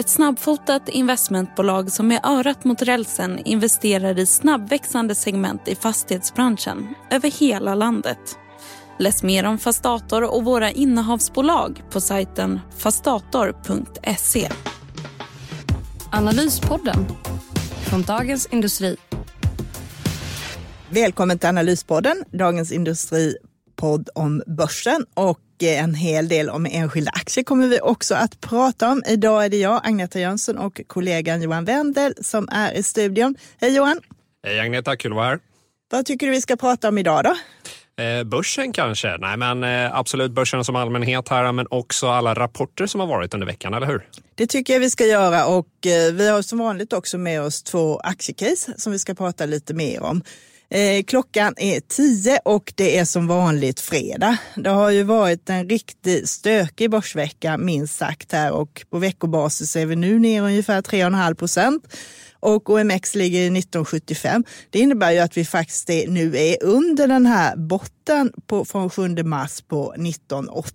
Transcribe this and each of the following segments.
Ett snabbfotat investmentbolag som med örat mot rälsen investerar i snabbväxande segment i fastighetsbranschen över hela landet. Läs mer om Fastator och våra innehavsbolag på sajten fastator.se. Analyspodden från Dagens Industri. Välkommen till Analyspodden, Dagens Industri-podd om börsen och en hel del om enskilda aktier kommer vi också att prata om. Idag är det jag, Agneta Jönsson och kollegan Johan Wendel som är i studion. Hej Johan! Hej Agneta, kul att vara här. Vad tycker du vi ska prata om idag då? Eh, börsen kanske? Nej, men eh, absolut börsen som allmänhet här, men också alla rapporter som har varit under veckan, eller hur? Det tycker jag vi ska göra och eh, vi har som vanligt också med oss två aktiecase som vi ska prata lite mer om. Eh, klockan är tio och det är som vanligt fredag. Det har ju varit en riktigt stökig börsvecka minst sagt här och på veckobasis är vi nu ner ungefär 3,5 procent och OMX ligger i 1975. Det innebär ju att vi faktiskt är, nu är under den här botten på, från 7 mars på 1980.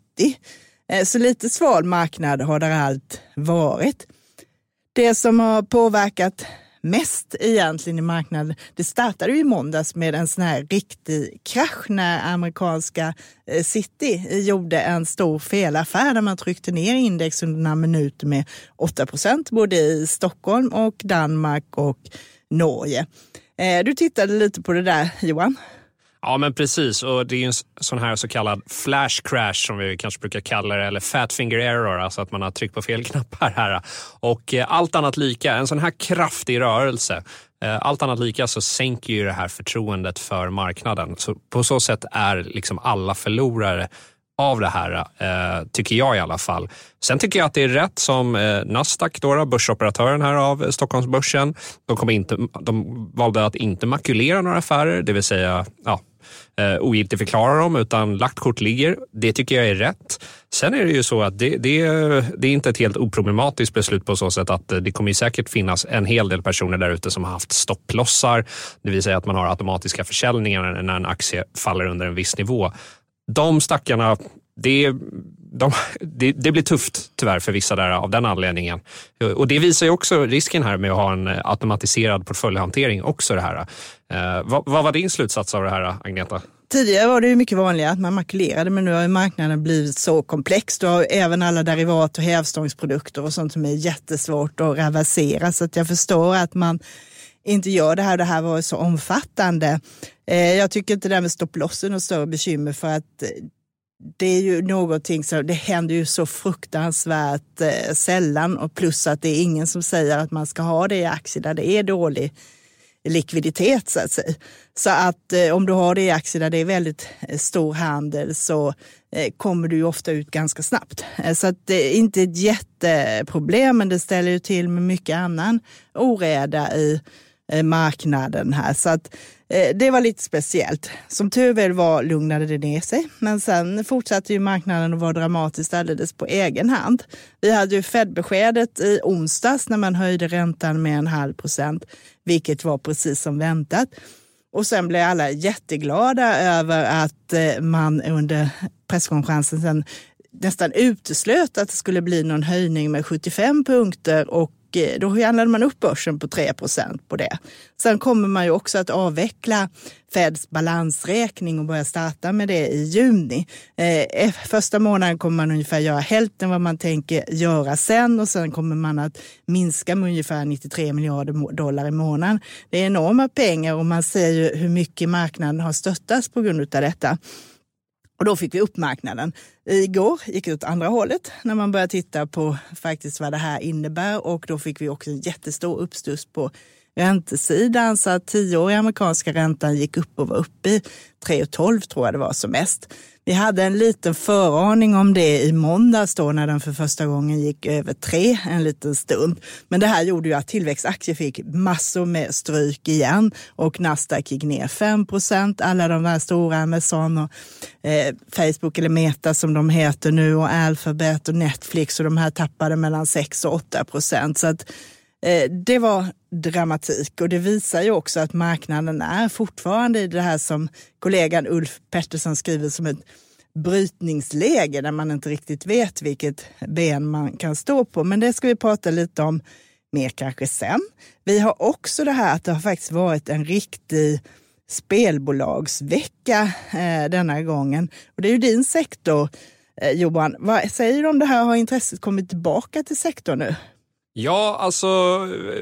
Eh, så lite sval marknad har det allt varit. Det som har påverkat mest egentligen i marknaden. Det startade ju i måndags med en sån här riktig krasch när amerikanska eh, City gjorde en stor felaffär där man tryckte ner index under några minuter med 8 procent både i Stockholm och Danmark och Norge. Eh, du tittade lite på det där Johan. Ja, men precis. Och det är en sån här så kallad flash crash som vi kanske brukar kalla det, eller fat finger error, alltså att man har tryckt på fel knappar här. Och eh, allt annat lika, en sån här kraftig rörelse, eh, allt annat lika så sänker ju det här förtroendet för marknaden. Så på så sätt är liksom alla förlorare av det här, eh, tycker jag i alla fall. Sen tycker jag att det är rätt som eh, Nasdaq, då, börsoperatören här av Stockholmsbörsen, de, kom inte, de valde att inte makulera några affärer, det vill säga ja, eh, ogiltigförklara dem utan lagt kort ligger. Det tycker jag är rätt. Sen är det ju så att det, det, det är inte ett helt oproblematiskt beslut på så sätt att eh, det kommer säkert finnas en hel del personer där ute som har haft stopplossar, det vill säga att man har automatiska försäljningar när en aktie faller under en viss nivå. De stackarna, det, de, det, det, blir tufft tyvärr för vissa där av den anledningen. Och det visar ju också risken här med att ha en automatiserad portföljhantering också det här. Eh, vad, vad, var din slutsats av det här Agneta? Tidigare var det ju mycket vanligare att man makulerade men nu har ju marknaden blivit så komplex. Du har även alla derivat och hävstångsprodukter och sånt som är jättesvårt att reversera så att jag förstår att man inte gör det här. Det här var så omfattande. Eh, jag tycker inte det där med stopplossen är något större bekymmer för att eh, det är ju någonting som, det händer ju så fruktansvärt eh, sällan och plus att det är ingen som säger att man ska ha det i aktier där det är dålig likviditet så att säga. Så att eh, om du har det i aktier där det är väldigt eh, stor handel så eh, kommer du ju ofta ut ganska snabbt. Eh, så att det är inte ett jätteproblem men det ställer ju till med mycket annan oreda i eh, marknaden här. Så att Eh, Eh, det var lite speciellt. Som tur väl var lugnade det ner sig, men sen fortsatte ju marknaden att vara dramatiskt alldeles på egen hand. Vi hade ju Fed-beskedet i onsdags när man höjde räntan med en halv procent, vilket var precis som väntat. Och sen blev alla jätteglada över att eh, man under presskonferensen sen nästan uteslöt att det skulle bli någon höjning med 75 punkter och Eh, då handlade man upp börsen på 3% på det. Sen kommer man ju också att avveckla Feds balansräkning och börja starta med det i juni. Eh, eh, första månaden kommer man ungefär göra hälften vad man tänker göra sen och sen kommer man att minska med ungefär 93 miljarder dollar i månaden. Det är enorma pengar och man ser ju hur mycket marknaden har stöttats på grund av detta. Och då fick vi upp marknaden. Igår gick det åt andra hållet när man började titta på faktiskt vad det här innebär och då fick vi också en jättestor uppstuss på räntesidan så att tioåriga amerikanska räntan gick upp och var uppe i 3,12 tror jag det var som mest. Vi hade en liten föraning om det i måndags då när den för första gången gick över tre en liten stund. Men det här gjorde ju att tillväxtaktier fick massor med stryk igen och Nasdaq gick ner 5 procent. Alla de här stora Amazon och eh, Facebook eller Meta som de heter nu och Alphabet och Netflix och de här tappade mellan 6 och 8 procent. Så att eh, det var dramatik och det visar ju också att marknaden är fortfarande i det här som kollegan Ulf Pettersson skriver som ett brytningsläge där man inte riktigt vet vilket ben man kan stå på. Men det ska vi prata lite om mer kanske sen. Vi har också det här att det har faktiskt varit en riktig spelbolagsvecka eh, denna gången. Och det är ju din sektor, eh, Johan. Vad säger du om det här? Har intresset kommit tillbaka till sektorn nu? Ja, alltså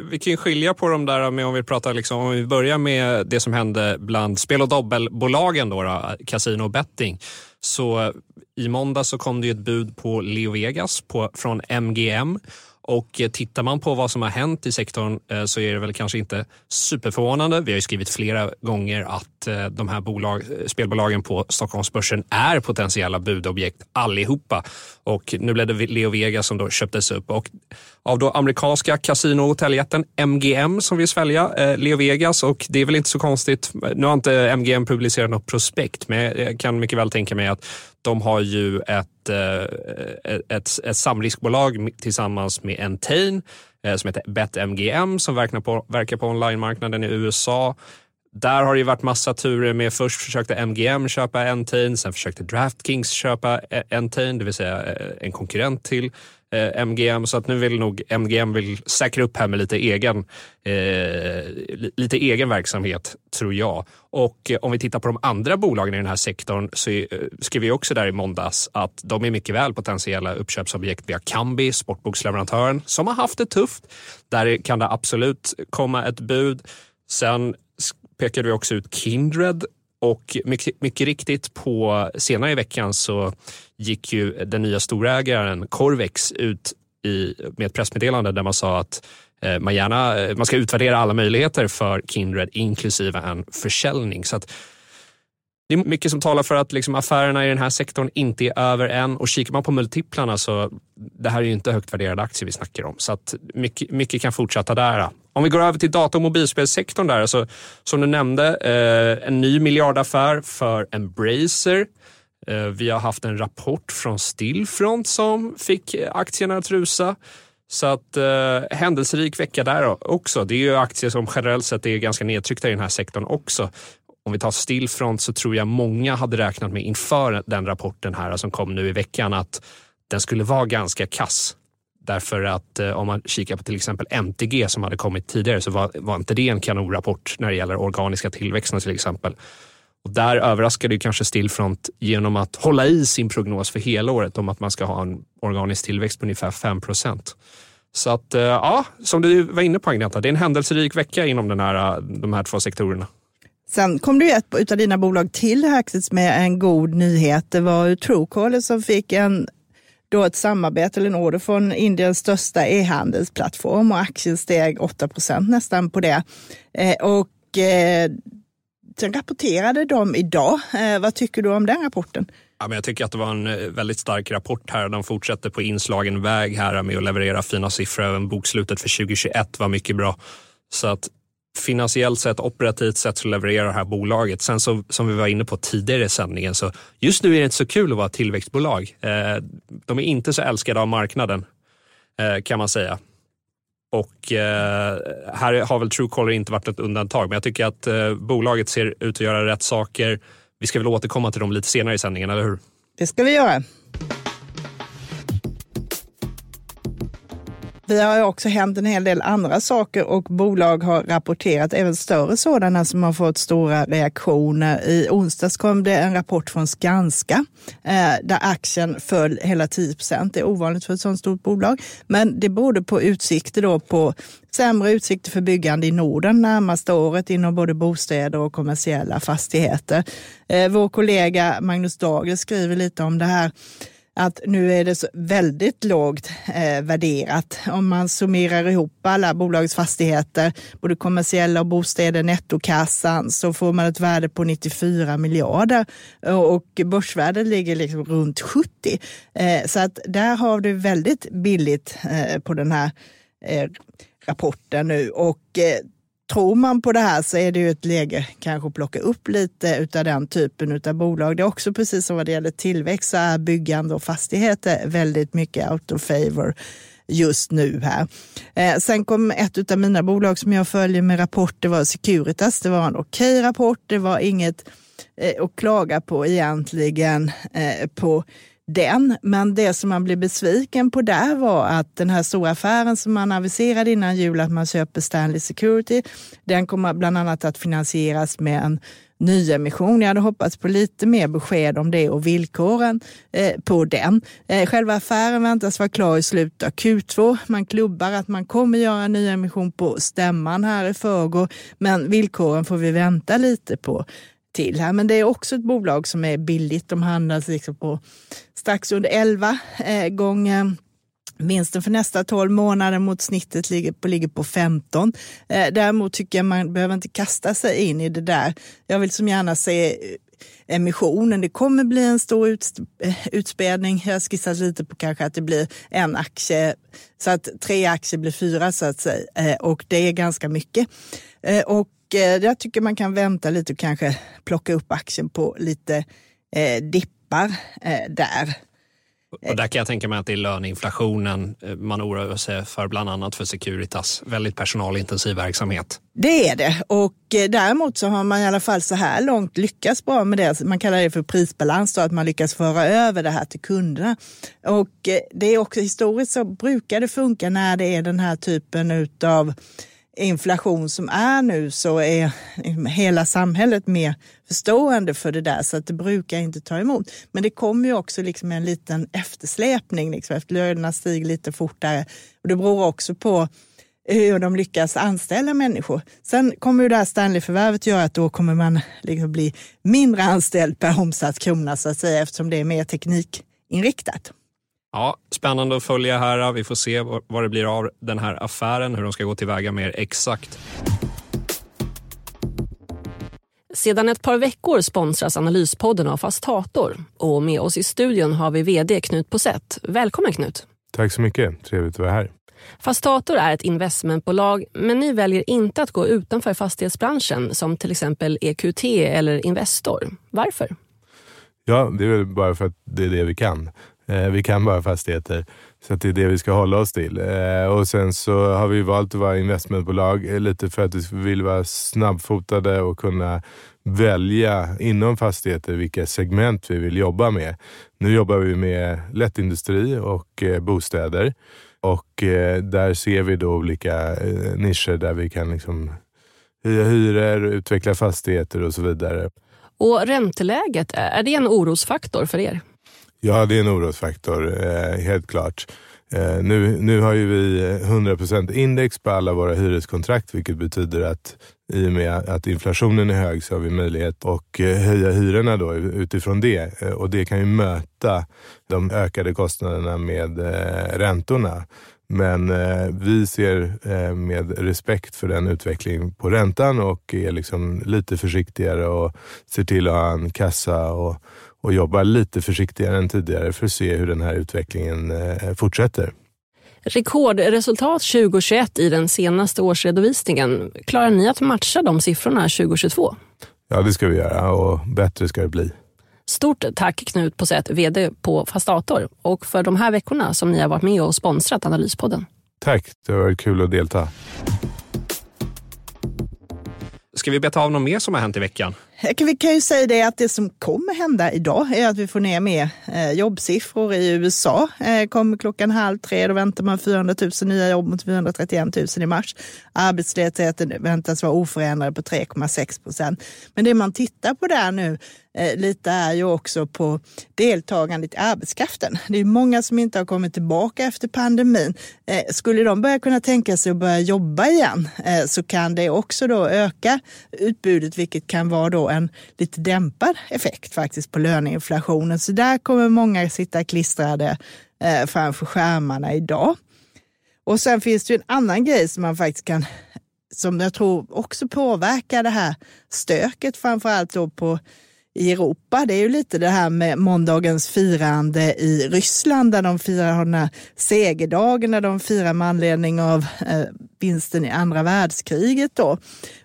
vi kan ju skilja på de där med om vi pratar liksom, om vi börjar med det som hände bland spel och dobbelbolagen då, då kasino och betting. Så i måndag så kom det ett bud på Leo Vegas på, från MGM och eh, tittar man på vad som har hänt i sektorn eh, så är det väl kanske inte superförvånande. Vi har ju skrivit flera gånger att eh, de här bolag, spelbolagen på Stockholmsbörsen är potentiella budobjekt allihopa. Och nu blev det Leo Vegas som då köptes upp. Och av då amerikanska kasino och hotelljätten MGM som vill svälja Leo Vegas och det är väl inte så konstigt. Nu har inte MGM publicerat något prospekt men jag kan mycket väl tänka mig att de har ju ett, eh, ett, ett, ett samriskbolag tillsammans med Entain eh, som heter BetMGM som verkar på, verkar på onlinemarknaden i USA. Där har det varit massa turer med först försökte MGM köpa Entain, sen försökte Draftkings köpa e- Entain, det vill säga eh, en konkurrent till eh, MGM. Så att nu vill nog MGM vill säkra upp här med lite egen, eh, lite egen verksamhet, tror jag. Och eh, om vi tittar på de andra bolagen i den här sektorn så eh, skrev vi också där i måndags att de är mycket väl potentiella uppköpsobjekt. Vi har Kambi, sportboksleverantören, som har haft det tufft. Där kan det absolut komma ett bud. Sen pekade vi också ut Kindred och mycket, mycket riktigt på senare i veckan så gick ju den nya storägaren Corvex ut i, med ett pressmeddelande där man sa att eh, man, gärna, eh, man ska utvärdera alla möjligheter för Kindred inklusive en försäljning. Så att det är mycket som talar för att liksom affärerna i den här sektorn inte är över än och kikar man på multiplarna så det här är ju inte högt värderade aktier vi snackar om så att mycket, mycket kan fortsätta där. Om vi går över till data och mobilspelssektorn där, så, som du nämnde, eh, en ny miljardaffär för Embracer. Eh, vi har haft en rapport från Stillfront som fick eh, aktierna att rusa. Så att eh, händelserik vecka där också. Det är ju aktier som generellt sett är ganska nedtryckta i den här sektorn också. Om vi tar Stillfront så tror jag många hade räknat med inför den rapporten här som kom nu i veckan att den skulle vara ganska kass. Därför att eh, om man kikar på till exempel MTG som hade kommit tidigare så var, var inte det en kanonrapport när det gäller organiska tillväxten till exempel. Och där överraskade ju kanske Stillfront genom att hålla i sin prognos för hela året om att man ska ha en organisk tillväxt på ungefär 5 procent. Så att eh, ja, som du var inne på Agneta, det är en händelserik vecka inom den här, de här två sektorerna. Sen kom det ett av dina bolag till Hackset med en god nyhet. Det var Truecaller som fick en då ett samarbete eller en order från Indiens största e-handelsplattform och aktien steg 8 procent nästan på det. Eh, och eh, sen rapporterade de idag. Eh, vad tycker du om den rapporten? Ja, men jag tycker att det var en väldigt stark rapport här. De fortsätter på inslagen väg här med att leverera fina siffror. Även bokslutet för 2021 var mycket bra. Så att finansiellt sett, operativt sett så levererar det här bolaget. Sen så, som vi var inne på tidigare i sändningen, så just nu är det inte så kul att vara tillväxtbolag. Eh, de är inte så älskade av marknaden eh, kan man säga. Och eh, här har väl Truecaller inte varit ett undantag, men jag tycker att eh, bolaget ser ut att göra rätt saker. Vi ska väl återkomma till dem lite senare i sändningen, eller hur? Det ska vi göra. Vi har också hänt en hel del andra saker och bolag har rapporterat, även större sådana som har fått stora reaktioner. I onsdags kom det en rapport från Skanska eh, där aktien föll hela 10 procent. Det är ovanligt för ett sådant stort bolag, men det berodde på utsikter då på sämre utsikter för byggande i Norden närmaste året inom både bostäder och kommersiella fastigheter. Eh, vår kollega Magnus Dagel skriver lite om det här att nu är det så väldigt lågt eh, värderat. Om man summerar ihop alla bolagets fastigheter, både kommersiella och bostäder, nettokassan, så får man ett värde på 94 miljarder och börsvärdet ligger liksom runt 70. Eh, så att där har du väldigt billigt eh, på den här eh, rapporten nu och eh, tror man på det här så är det ju ett läge kanske att plocka upp lite av den typen av bolag. Det är också precis som vad det gäller tillväxt så är byggande och fastigheter väldigt mycket out of favor just nu här. Eh, sen kom ett av mina bolag som jag följer med rapport, det var Securitas. Det var en okej rapport, det var inget eh, att klaga på egentligen eh, på den. Men det som man blev besviken på där var att den här stora affären som man aviserade innan jul att man köper Stanley Security, den kommer bland annat att finansieras med en nyemission. Jag hade hoppats på lite mer besked om det och villkoren eh, på den. Eh, själva affären väntas vara klar i slutet av Q2. Man klubbar att man kommer göra en nyemission på stämman här i förrgår, men villkoren får vi vänta lite på till här. Men det är också ett bolag som är billigt. De handlas liksom på strax under 11 eh, gånger Vinsten för nästa 12 månader mot snittet ligger på, ligger på 15. Eh, däremot tycker jag man behöver inte kasta sig in i det där. Jag vill som gärna se eh, emissionen. Det kommer bli en stor ut, eh, utspädning. Jag har skissat lite på kanske att det blir en aktie, så att tre aktier blir fyra så att säga. Eh, och det är ganska mycket. Eh, och jag tycker man kan vänta lite och kanske plocka upp aktien på lite dippar där. Och där kan jag tänka mig att det är löneinflationen eh, man oroar sig för, bland annat för Securitas. Väldigt personalintensiv verksamhet. Det är det. Och eh, däremot så har man i alla fall så här långt lyckats bra med det. Man kallar det för prisbalans, då, att man lyckas föra över det här till kunderna. Och eh, det är också historiskt så brukar det funka när det är den här typen av inflation som är nu så är hela samhället mer förstående för det där så att det brukar inte ta emot. Men det kommer ju också liksom en liten eftersläpning liksom, efter lönerna stiger lite fortare. Och det beror också på hur de lyckas anställa människor. Sen kommer ju det här Stanley-förvärvet göra att då kommer man liksom bli mindre anställd per omsatt krona så att säga eftersom det är mer teknikinriktat. Ja, spännande att följa här. Vi får se vad det blir av den här affären, hur de ska gå tillväga mer exakt. Sedan ett par veckor sponsras Analyspodden av Fastator. Och med oss i studion har vi vd Knut Posett. Välkommen Knut! Tack så mycket, trevligt att vara här. Fastator är ett investmentbolag men ni väljer inte att gå utanför fastighetsbranschen som till exempel EQT eller Investor. Varför? Ja, det är väl bara för att det är det vi kan. Eh, vi kan bara fastigheter, så det är det vi ska hålla oss till. Eh, och sen så har vi valt att vara investmentbolag eh, lite för att vi vill vara snabbfotade och kunna välja inom fastigheter vilka segment vi vill jobba med. Nu jobbar vi med lättindustri och bostäder och där ser vi då olika nischer där vi kan liksom höja hyror, utveckla fastigheter och så vidare. Och ränteläget, är det en orosfaktor för er? Ja, det är en orosfaktor, eh, helt klart. Eh, nu, nu har ju vi 100% index på alla våra hyreskontrakt, vilket betyder att i och med att inflationen är hög så har vi möjlighet att eh, höja hyrorna då utifrån det. Eh, och det kan ju möta de ökade kostnaderna med eh, räntorna. Men vi ser med respekt för den utvecklingen på räntan och är liksom lite försiktigare och ser till att ha en kassa och och jobbar lite försiktigare än tidigare för att se hur den här utvecklingen eh, fortsätter. Rekordresultat 2021 i den senaste årsredovisningen. Klarar ni att matcha de siffrorna 2022? Ja, det ska vi göra och bättre ska det bli. Stort tack Knut Posett, VD på Fastator och för de här veckorna som ni har varit med och sponsrat Analyspodden. Tack, det har varit kul att delta. Ska vi beta av något mer som har hänt i veckan? Eh, vi kan ju säga det att det som kommer hända idag är att vi får ner mer eh, jobbsiffror i USA. Eh, kommer klockan halv tre, då väntar man 400 000 nya jobb mot 431 000 i mars. Arbetslösheten väntas vara oförändrad på 3,6 procent. Men det man tittar på där nu lite är ju också på deltagandet i arbetskraften. Det är många som inte har kommit tillbaka efter pandemin. Skulle de börja kunna tänka sig att börja jobba igen så kan det också då öka utbudet, vilket kan vara då en lite dämpad effekt faktiskt på löneinflationen. Så där kommer många sitta klistrade eh, framför skärmarna idag. Och sen finns det ju en annan grej som man faktiskt kan, som jag tror också påverkar det här stöket, framförallt då på i Europa. Det är ju lite det här med måndagens firande i Ryssland där de firar den här segerdagen, där de firar med anledning av eh, vinsten i andra världskriget. Då.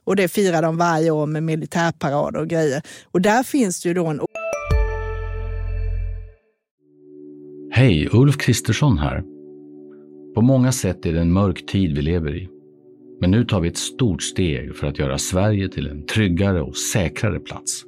Och det firar de varje år med militärparader och grejer. Och där finns det ju då en... Hej, Ulf Kristersson här. På många sätt är det en mörk tid vi lever i. Men nu tar vi ett stort steg för att göra Sverige till en tryggare och säkrare plats.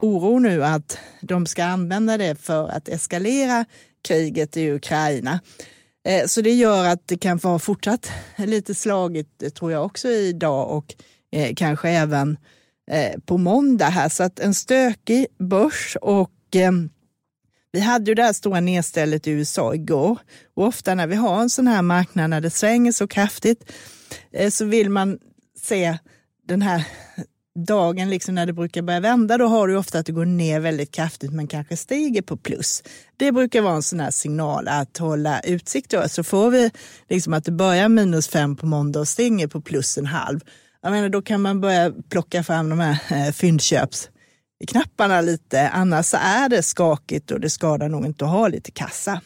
Oro nu att de ska använda det för att eskalera kriget i Ukraina. Eh, så det gör att det kan vara fortsatt lite slagigt, eh, tror jag också, idag och eh, kanske även på måndag här. Så att en stökig börs och vi hade ju det här stora nedstället i USA igår och ofta när vi har en sån här marknad när det svänger så kraftigt så vill man se den här dagen liksom när det brukar börja vända, då har du ofta att det går ner väldigt kraftigt men kanske stiger på plus. Det brukar vara en sån här signal att hålla utsikt Då. Så får vi liksom att det börjar minus fem på måndag och stänger på plus en halv, jag menar, då kan man börja plocka fram de här eh, fyndköpsknapparna lite. Annars så är det skakigt och det skadar nog inte att ha lite kassa.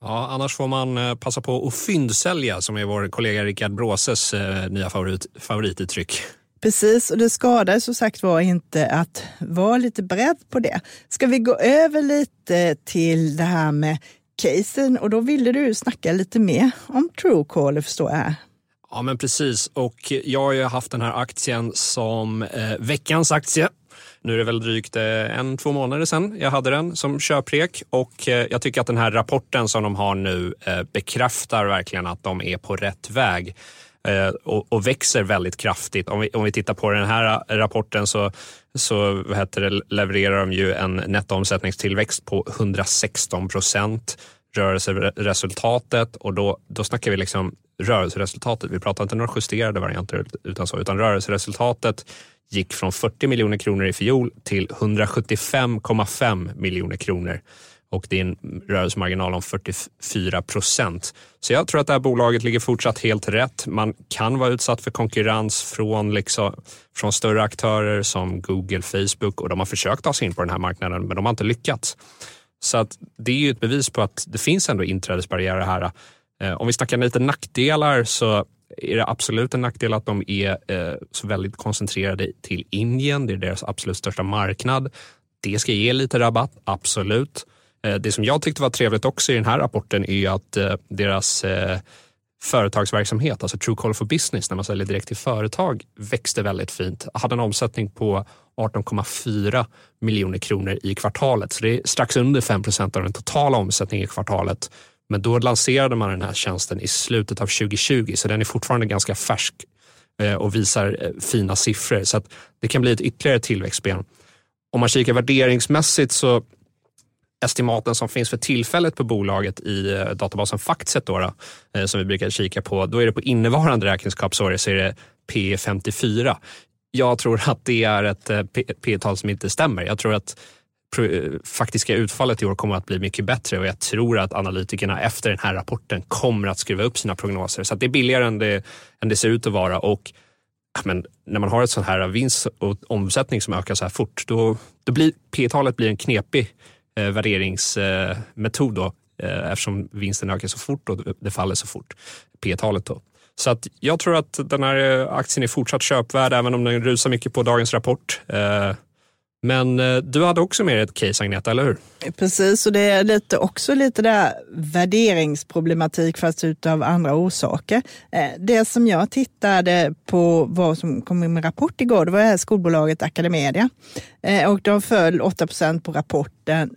Ja, annars får man eh, passa på att fyndsälja som är vår kollega Rickard Bråses eh, nya favorit, favorituttryck. Precis, och det skadar som sagt var inte att vara lite beredd på det. Ska vi gå över lite till det här med casen och då ville du snacka lite mer om Truecaller förstår jag. Ja men precis och jag har ju haft den här aktien som eh, veckans aktie. Nu är det väl drygt eh, en, två månader sedan jag hade den som köprek och eh, jag tycker att den här rapporten som de har nu eh, bekräftar verkligen att de är på rätt väg. Eh, och, och, växer väldigt kraftigt. Om vi, om vi tittar på den här rapporten så, så vad heter det, levererar de ju en nettoomsättningstillväxt på 116 procent. Rörelseresultatet och då, då snackar vi liksom rörelseresultatet. Vi pratar inte några justerade varianter utan så, utan rörelseresultatet gick från 40 miljoner kronor i fjol till 175,5 miljoner kronor och det är en rörelsemarginal om 44 procent. Så jag tror att det här bolaget ligger fortsatt helt rätt. Man kan vara utsatt för konkurrens från, liksom, från större aktörer som Google, Facebook och de har försökt ta sig in på den här marknaden men de har inte lyckats. Så att det är ju ett bevis på att det finns ändå inträdesbarriärer här. Eh, om vi snackar lite nackdelar så är det absolut en nackdel att de är eh, så väldigt koncentrerade till Indien. Det är deras absolut största marknad. Det ska ge lite rabatt, absolut. Eh, det som jag tyckte var trevligt också i den här rapporten är att eh, deras eh, företagsverksamhet, alltså Truecaller for Business, när man säljer direkt till företag, växte väldigt fint. Hade en omsättning på 18,4 miljoner kronor i kvartalet. Så det är strax under 5 procent av den totala omsättningen i kvartalet. Men då lanserade man den här tjänsten i slutet av 2020, så den är fortfarande ganska färsk och visar fina siffror. Så att det kan bli ett ytterligare tillväxtben. Om man kikar värderingsmässigt så estimaten som finns för tillfället på bolaget i eh, databasen Factset då, då, eh, som vi brukar kika på, då är det på innevarande räkenskapsår så är det P 54. Jag tror att det är ett eh, P-tal som inte stämmer. Jag tror att faktiska utfallet i år kommer att bli mycket bättre och jag tror att analytikerna efter den här rapporten kommer att skruva upp sina prognoser. Så det är billigare än det, än det ser ut att vara och men när man har ett sånt här vinst och omsättning som ökar så här fort, då, då blir P-talet blir en knepig eh, värderingsmetod då, eh, eftersom vinsten ökar så fort och det faller så fort, P-talet då. Så att jag tror att den här eh, aktien är fortsatt köpvärd även om den rusar mycket på dagens rapport. Eh, men eh, du hade också med dig ett case Agneta, eller hur? Precis, och det är lite, också lite där värderingsproblematik fast utav andra orsaker. Eh, det som jag tittade på, vad som kom in med rapport igår, det var skolbolaget Academedia. Eh, och de föll 8% på rapporten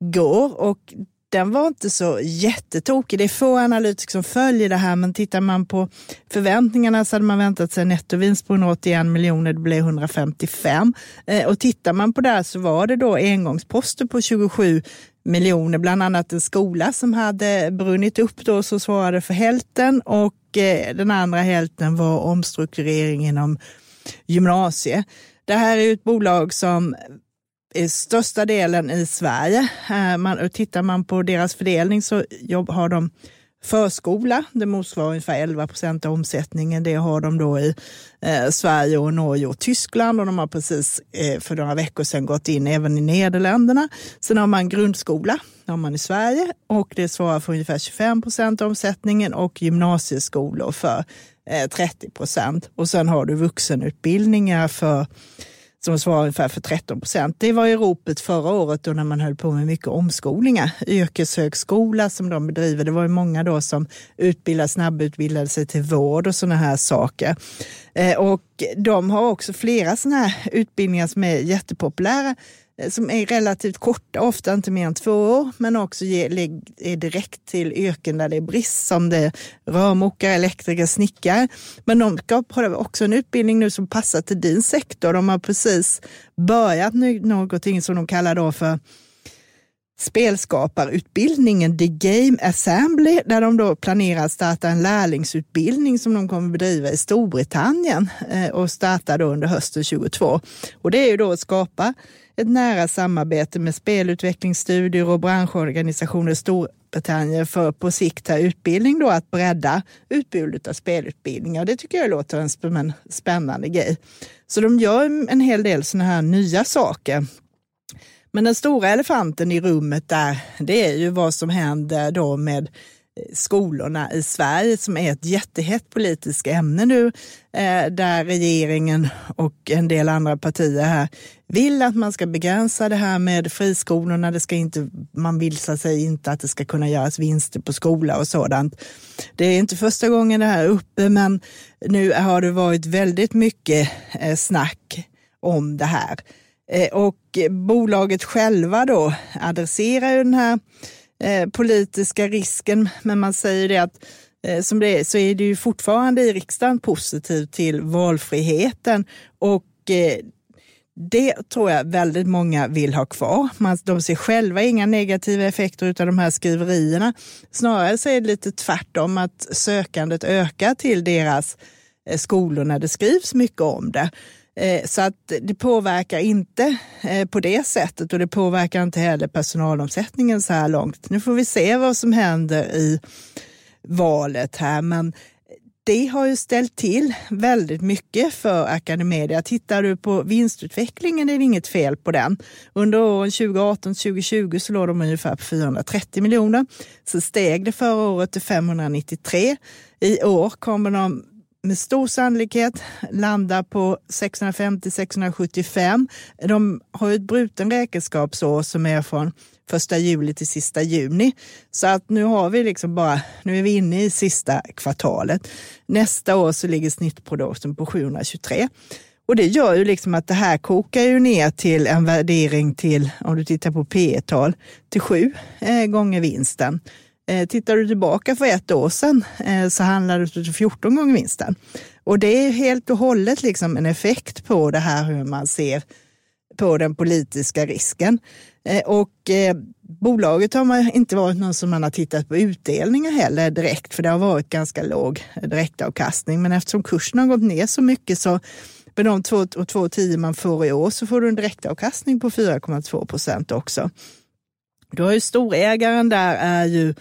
igår. och den var inte så jättetokig. Det är få analytiker som följer det här, men tittar man på förväntningarna så hade man väntat sig en nettovinst på 81 miljoner, det blev 155. Eh, och tittar man på det här så var det då engångsposter på 27 miljoner, bland annat en skola som hade brunnit upp då som svarade för hälften och eh, den andra hälften var omstrukturering inom gymnasie. Det här är ett bolag som i största delen i Sverige. Eh, man, tittar man på deras fördelning så jobb, har de förskola, det motsvarar ungefär 11 procent av omsättningen. Det har de då i eh, Sverige, och Norge och Tyskland och de har precis eh, för några veckor sedan gått in även i Nederländerna. Sen har man grundskola, det har man i Sverige och det svarar för ungefär 25 procent av omsättningen och gymnasieskolor för eh, 30 procent. Och sen har du vuxenutbildningar för som svarar ungefär för 13 procent. Det var i ropet förra året då när man höll på med mycket omskolningar. Yrkeshögskola som de bedriver, det var ju många då som utbildade, snabbutbildade sig till vård och sådana här saker. Eh, och de har också flera sådana här utbildningar som är jättepopulära som är relativt korta, ofta inte mer än två år, men också är direkt till yrken där det är brist, som det är rörmokare, elektriker, snickare. Men de har också en utbildning nu som passar till din sektor. De har precis börjat nu någonting som de kallar då för spelskaparutbildningen The Game Assembly där de då planerar att starta en lärlingsutbildning som de kommer bedriva i Storbritannien eh, och starta då under hösten 2022. Och det är ju då att skapa ett nära samarbete med spelutvecklingsstudier och branschorganisationer i Storbritannien för på sikt här utbildning då att bredda utbudet av spelutbildningar. Det tycker jag låter som en spännande grej. Så de gör en hel del sådana här nya saker. Men den stora elefanten i rummet där, det är ju vad som händer då med skolorna i Sverige som är ett jättehett politiskt ämne nu, eh, där regeringen och en del andra partier här vill att man ska begränsa det här med friskolorna. Det ska inte, man vill så att säga inte att det ska kunna göras vinster på skola och sådant. Det är inte första gången det här är uppe, men nu har det varit väldigt mycket eh, snack om det här. Eh, och bolaget själva då adresserar ju den här Eh, politiska risken, men man säger det att eh, som det är så är det ju fortfarande i riksdagen positivt till valfriheten och eh, det tror jag väldigt många vill ha kvar. Man, de ser själva inga negativa effekter av de här skriverierna. Snarare så är det lite tvärtom att sökandet ökar till deras eh, skolor när det skrivs mycket om det. Eh, så att det påverkar inte eh, på det sättet och det påverkar inte heller personalomsättningen så här långt. Nu får vi se vad som händer i valet här, men det har ju ställt till väldigt mycket för Academedia. Tittar du på vinstutvecklingen är det inget fel på den. Under åren 2018-2020 så låg de ungefär på 430 miljoner. Så steg det förra året till 593. I år kommer de med stor sannolikhet landa på 650-675. De har ju ett bruten räkenskapsår som är från första juli till sista juni. Så att nu har vi liksom bara, nu är vi inne i sista kvartalet. Nästa år så ligger snittprodukten på 723. Och det gör ju liksom att det här kokar ju ner till en värdering till, om du tittar på P tal till sju eh, gånger vinsten. Eh, tittar du tillbaka för ett år sedan eh, så handlar det om 14 gånger vinsten. Och det är helt och hållet liksom en effekt på det här hur man ser på den politiska risken. Eh, och eh, bolaget har man inte varit någon som man har tittat på utdelningar heller direkt, för det har varit ganska låg direktavkastning. Men eftersom kursen har gått ner så mycket så med de 2,10 man får i år så får du en direktavkastning på 4,2 procent också. Du har ju storägaren där är ju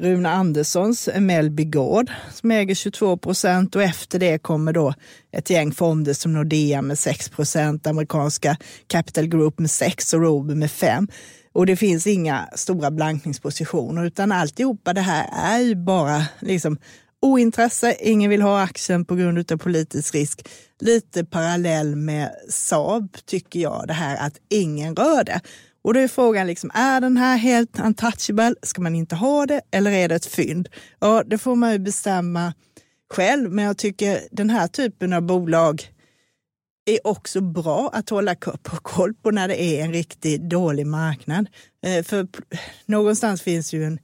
Rune Anderssons Mellby Gård som äger 22 procent och efter det kommer då ett gäng fonder som Nordea med 6 procent, amerikanska Capital Group med 6 och Robi med 5. Och det finns inga stora blankningspositioner utan alltihopa det här är ju bara liksom ointresse, ingen vill ha aktien på grund av politisk risk. Lite parallell med Saab tycker jag, det här att ingen rör det. Och då är frågan, liksom, är den här helt untouchable? Ska man inte ha det eller är det ett fynd? Ja, det får man ju bestämma själv, men jag tycker den här typen av bolag är också bra att hålla koll på när det är en riktigt dålig marknad. Eh, för någonstans finns ju en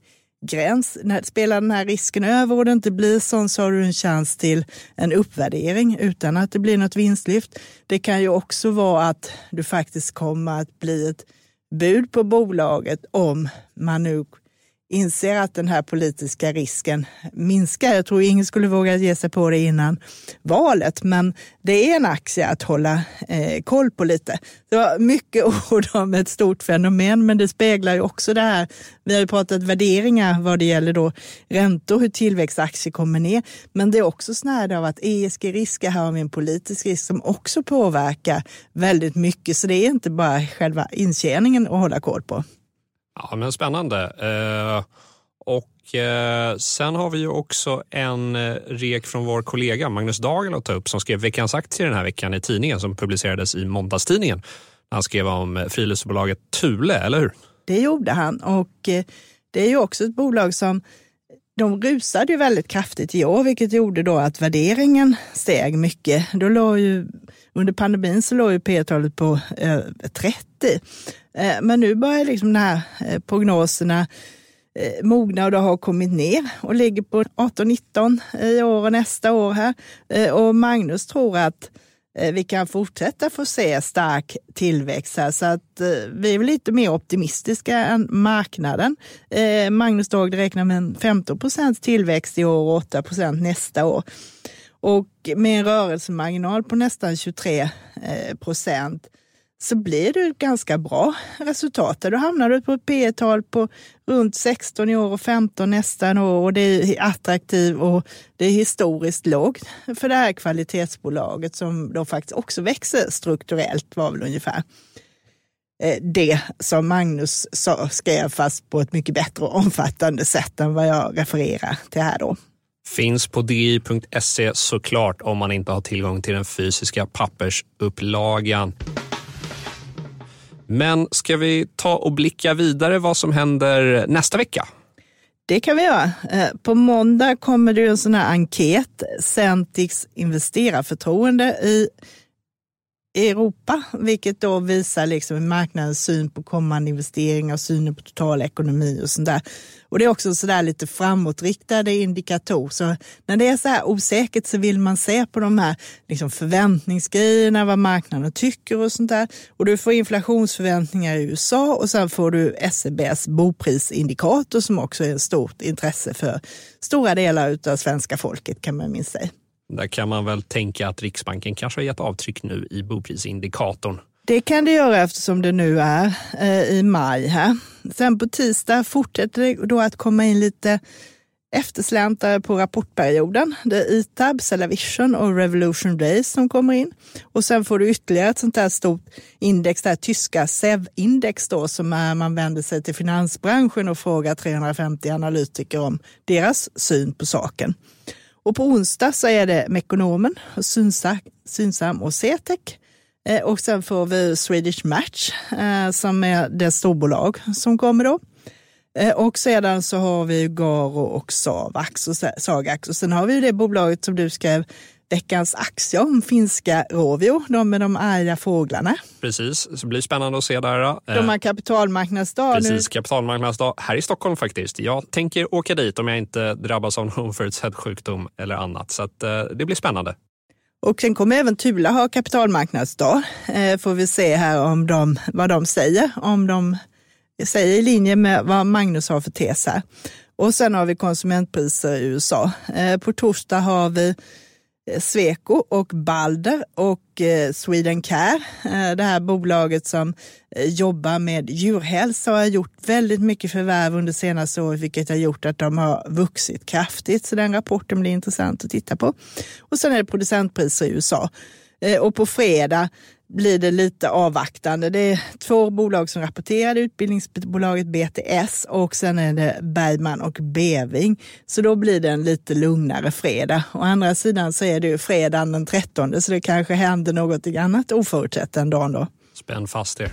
gräns. När spelar den här risken över och det inte blir sån så har du en chans till en uppvärdering utan att det blir något vinstlyft. Det kan ju också vara att du faktiskt kommer att bli ett bud på bolaget om man nu inser att den här politiska risken minskar. Jag tror ingen skulle våga ge sig på det innan valet, men det är en aktie att hålla eh, koll på lite. Det var mycket ord om ett stort fenomen, men det speglar ju också det här. Vi har ju pratat värderingar vad det gäller då räntor, hur tillväxtaktier kommer ner, men det är också snärd av att ESG-risker, här har vi en politisk risk som också påverkar väldigt mycket, så det är inte bara själva intjäningen att hålla koll på. Ja, men spännande. Eh, och eh, sen har vi ju också en eh, rek från vår kollega Magnus Dagel att ta upp som skrev veckans aktie den här veckan i tidningen som publicerades i måndagstidningen. Han skrev om eh, friluftsbolaget Thule, eller hur? Det gjorde han och eh, det är ju också ett bolag som de rusade ju väldigt kraftigt i år, vilket gjorde då att värderingen steg mycket. Då låg ju, under pandemin så låg ju P-talet på över 30. Eh, men nu börjar liksom de här eh, prognoserna eh, mogna och det har kommit ner och ligger på 18-19 i år och nästa år här. Och Magnus tror att vi kan fortsätta få se stark tillväxt här. Så att vi är lite mer optimistiska än marknaden. Magnus Dag räknar med en 15 procents tillväxt i år och 8 procent nästa år. Och med en rörelsemarginal på nästan 23 procent så blir det ganska bra resultat. Då hamnar du på ett P tal på runt 16 i år och 15 nästan. år och det är attraktivt och det är historiskt lågt för det här kvalitetsbolaget som då faktiskt också växer strukturellt var väl ungefär eh, det som Magnus sa, skrev fast på ett mycket bättre och omfattande sätt än vad jag refererar till här då. Finns på di.se såklart om man inte har tillgång till den fysiska pappersupplagan. Men ska vi ta och blicka vidare vad som händer nästa vecka? Det kan vi göra. Eh, på måndag kommer det en sån här enkät, Centix investerarförtroende i Europa, vilket då visar liksom marknadens syn på kommande investeringar och synen på totalekonomi och sånt där. Och det är också sådär lite framåtriktade indikatorer. Så när det är så här osäkert så vill man se på de här liksom förväntningsgrejerna, vad marknaden tycker och sånt där. Och du får inflationsförväntningar i USA och sen får du SEBs boprisindikator som också är ett stort intresse för stora delar av svenska folket kan man minst säga. Där kan man väl tänka att Riksbanken kanske har gett avtryck nu i boprisindikatorn. Det kan det göra eftersom det nu är eh, i maj här. Sen på tisdag fortsätter det då att komma in lite eftersläntare på rapportperioden. Det är ITAB, Cellavision och Revolution Days som kommer in. Och sen får du ytterligare ett sånt här stort index, det här tyska SEV-index då, som är, man vänder sig till finansbranschen och frågar 350 analytiker om deras syn på saken. Och på onsdag så är det Mekonomen, Synsam och CETEC. Eh, och sen får vi Swedish Match eh, som är det storbolag som kommer då. Eh, och sedan så har vi Garo och Savax och Sagax. Och sen har vi det bolaget som du skrev veckans aktie om, finska Rovio, de med de arga fåglarna. Precis, det blir spännande att se där. De har kapitalmarknadsdag Precis, nu. kapitalmarknadsdag här i Stockholm faktiskt. Jag tänker åka dit om jag inte drabbas av någon oförutsedd sjukdom eller annat. Så att, det blir spännande. Och sen kommer även Tula ha kapitalmarknadsdag. Eh, får vi se här om de, vad de säger, om de säger i linje med vad Magnus har för tes här. Och sen har vi konsumentpriser i USA. Eh, på torsdag har vi Eh, Sweco och Balder och Swedencare, Sweden Care, eh, det här bolaget som jobbar med djurhälsa och har gjort väldigt mycket förvärv under senaste året, vilket har gjort att de har vuxit kraftigt. Så den rapporten blir intressant att titta på. Och sen är det producentpriser i USA. Och på fredag blir det lite avvaktande. Det är två bolag som rapporterar, utbildningsbolaget BTS och sen är det Bergman och Beving. Så då blir det en lite lugnare fredag. Å andra sidan så är det ju fredagen den 13 så det kanske händer något annat oförutsett den dagen då. Spänn fast er.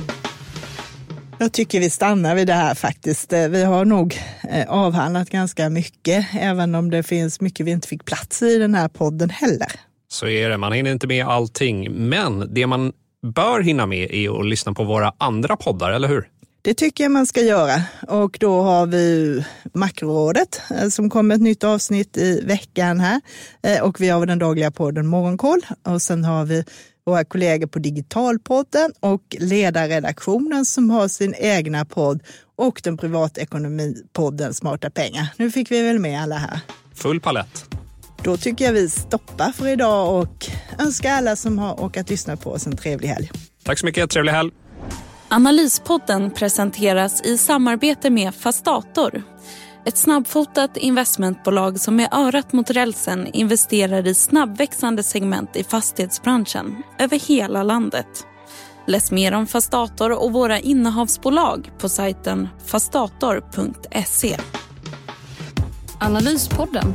Jag tycker vi stannar vid det här faktiskt. Eh, vi har nog eh, avhandlat ganska mycket, även om det finns mycket vi inte fick plats i den här podden heller. Så är det, man hinner inte med allting. Men det man bör hinna med är att lyssna på våra andra poddar, eller hur? Det tycker jag man ska göra. Och då har vi Makrorådet eh, som kommer ett nytt avsnitt i veckan här. Och vi har den dagliga podden Morgonkoll. Och sen har vi våra kollegor på Digitalpodden och ledarredaktionen som har sin egna podd och den privatekonomipodden Smarta pengar. Nu fick vi väl med alla här. Full palett. Då tycker jag vi stoppar för idag och önskar alla som har åkat lyssna på oss en trevlig helg. Tack så mycket, trevlig helg. Analyspodden presenteras i samarbete med Fastator ett snabbfotat investmentbolag som med örat mot rälsen investerar i snabbväxande segment i fastighetsbranschen över hela landet. Läs mer om Fastator och våra innehavsbolag på sajten fastator.se. Analyspodden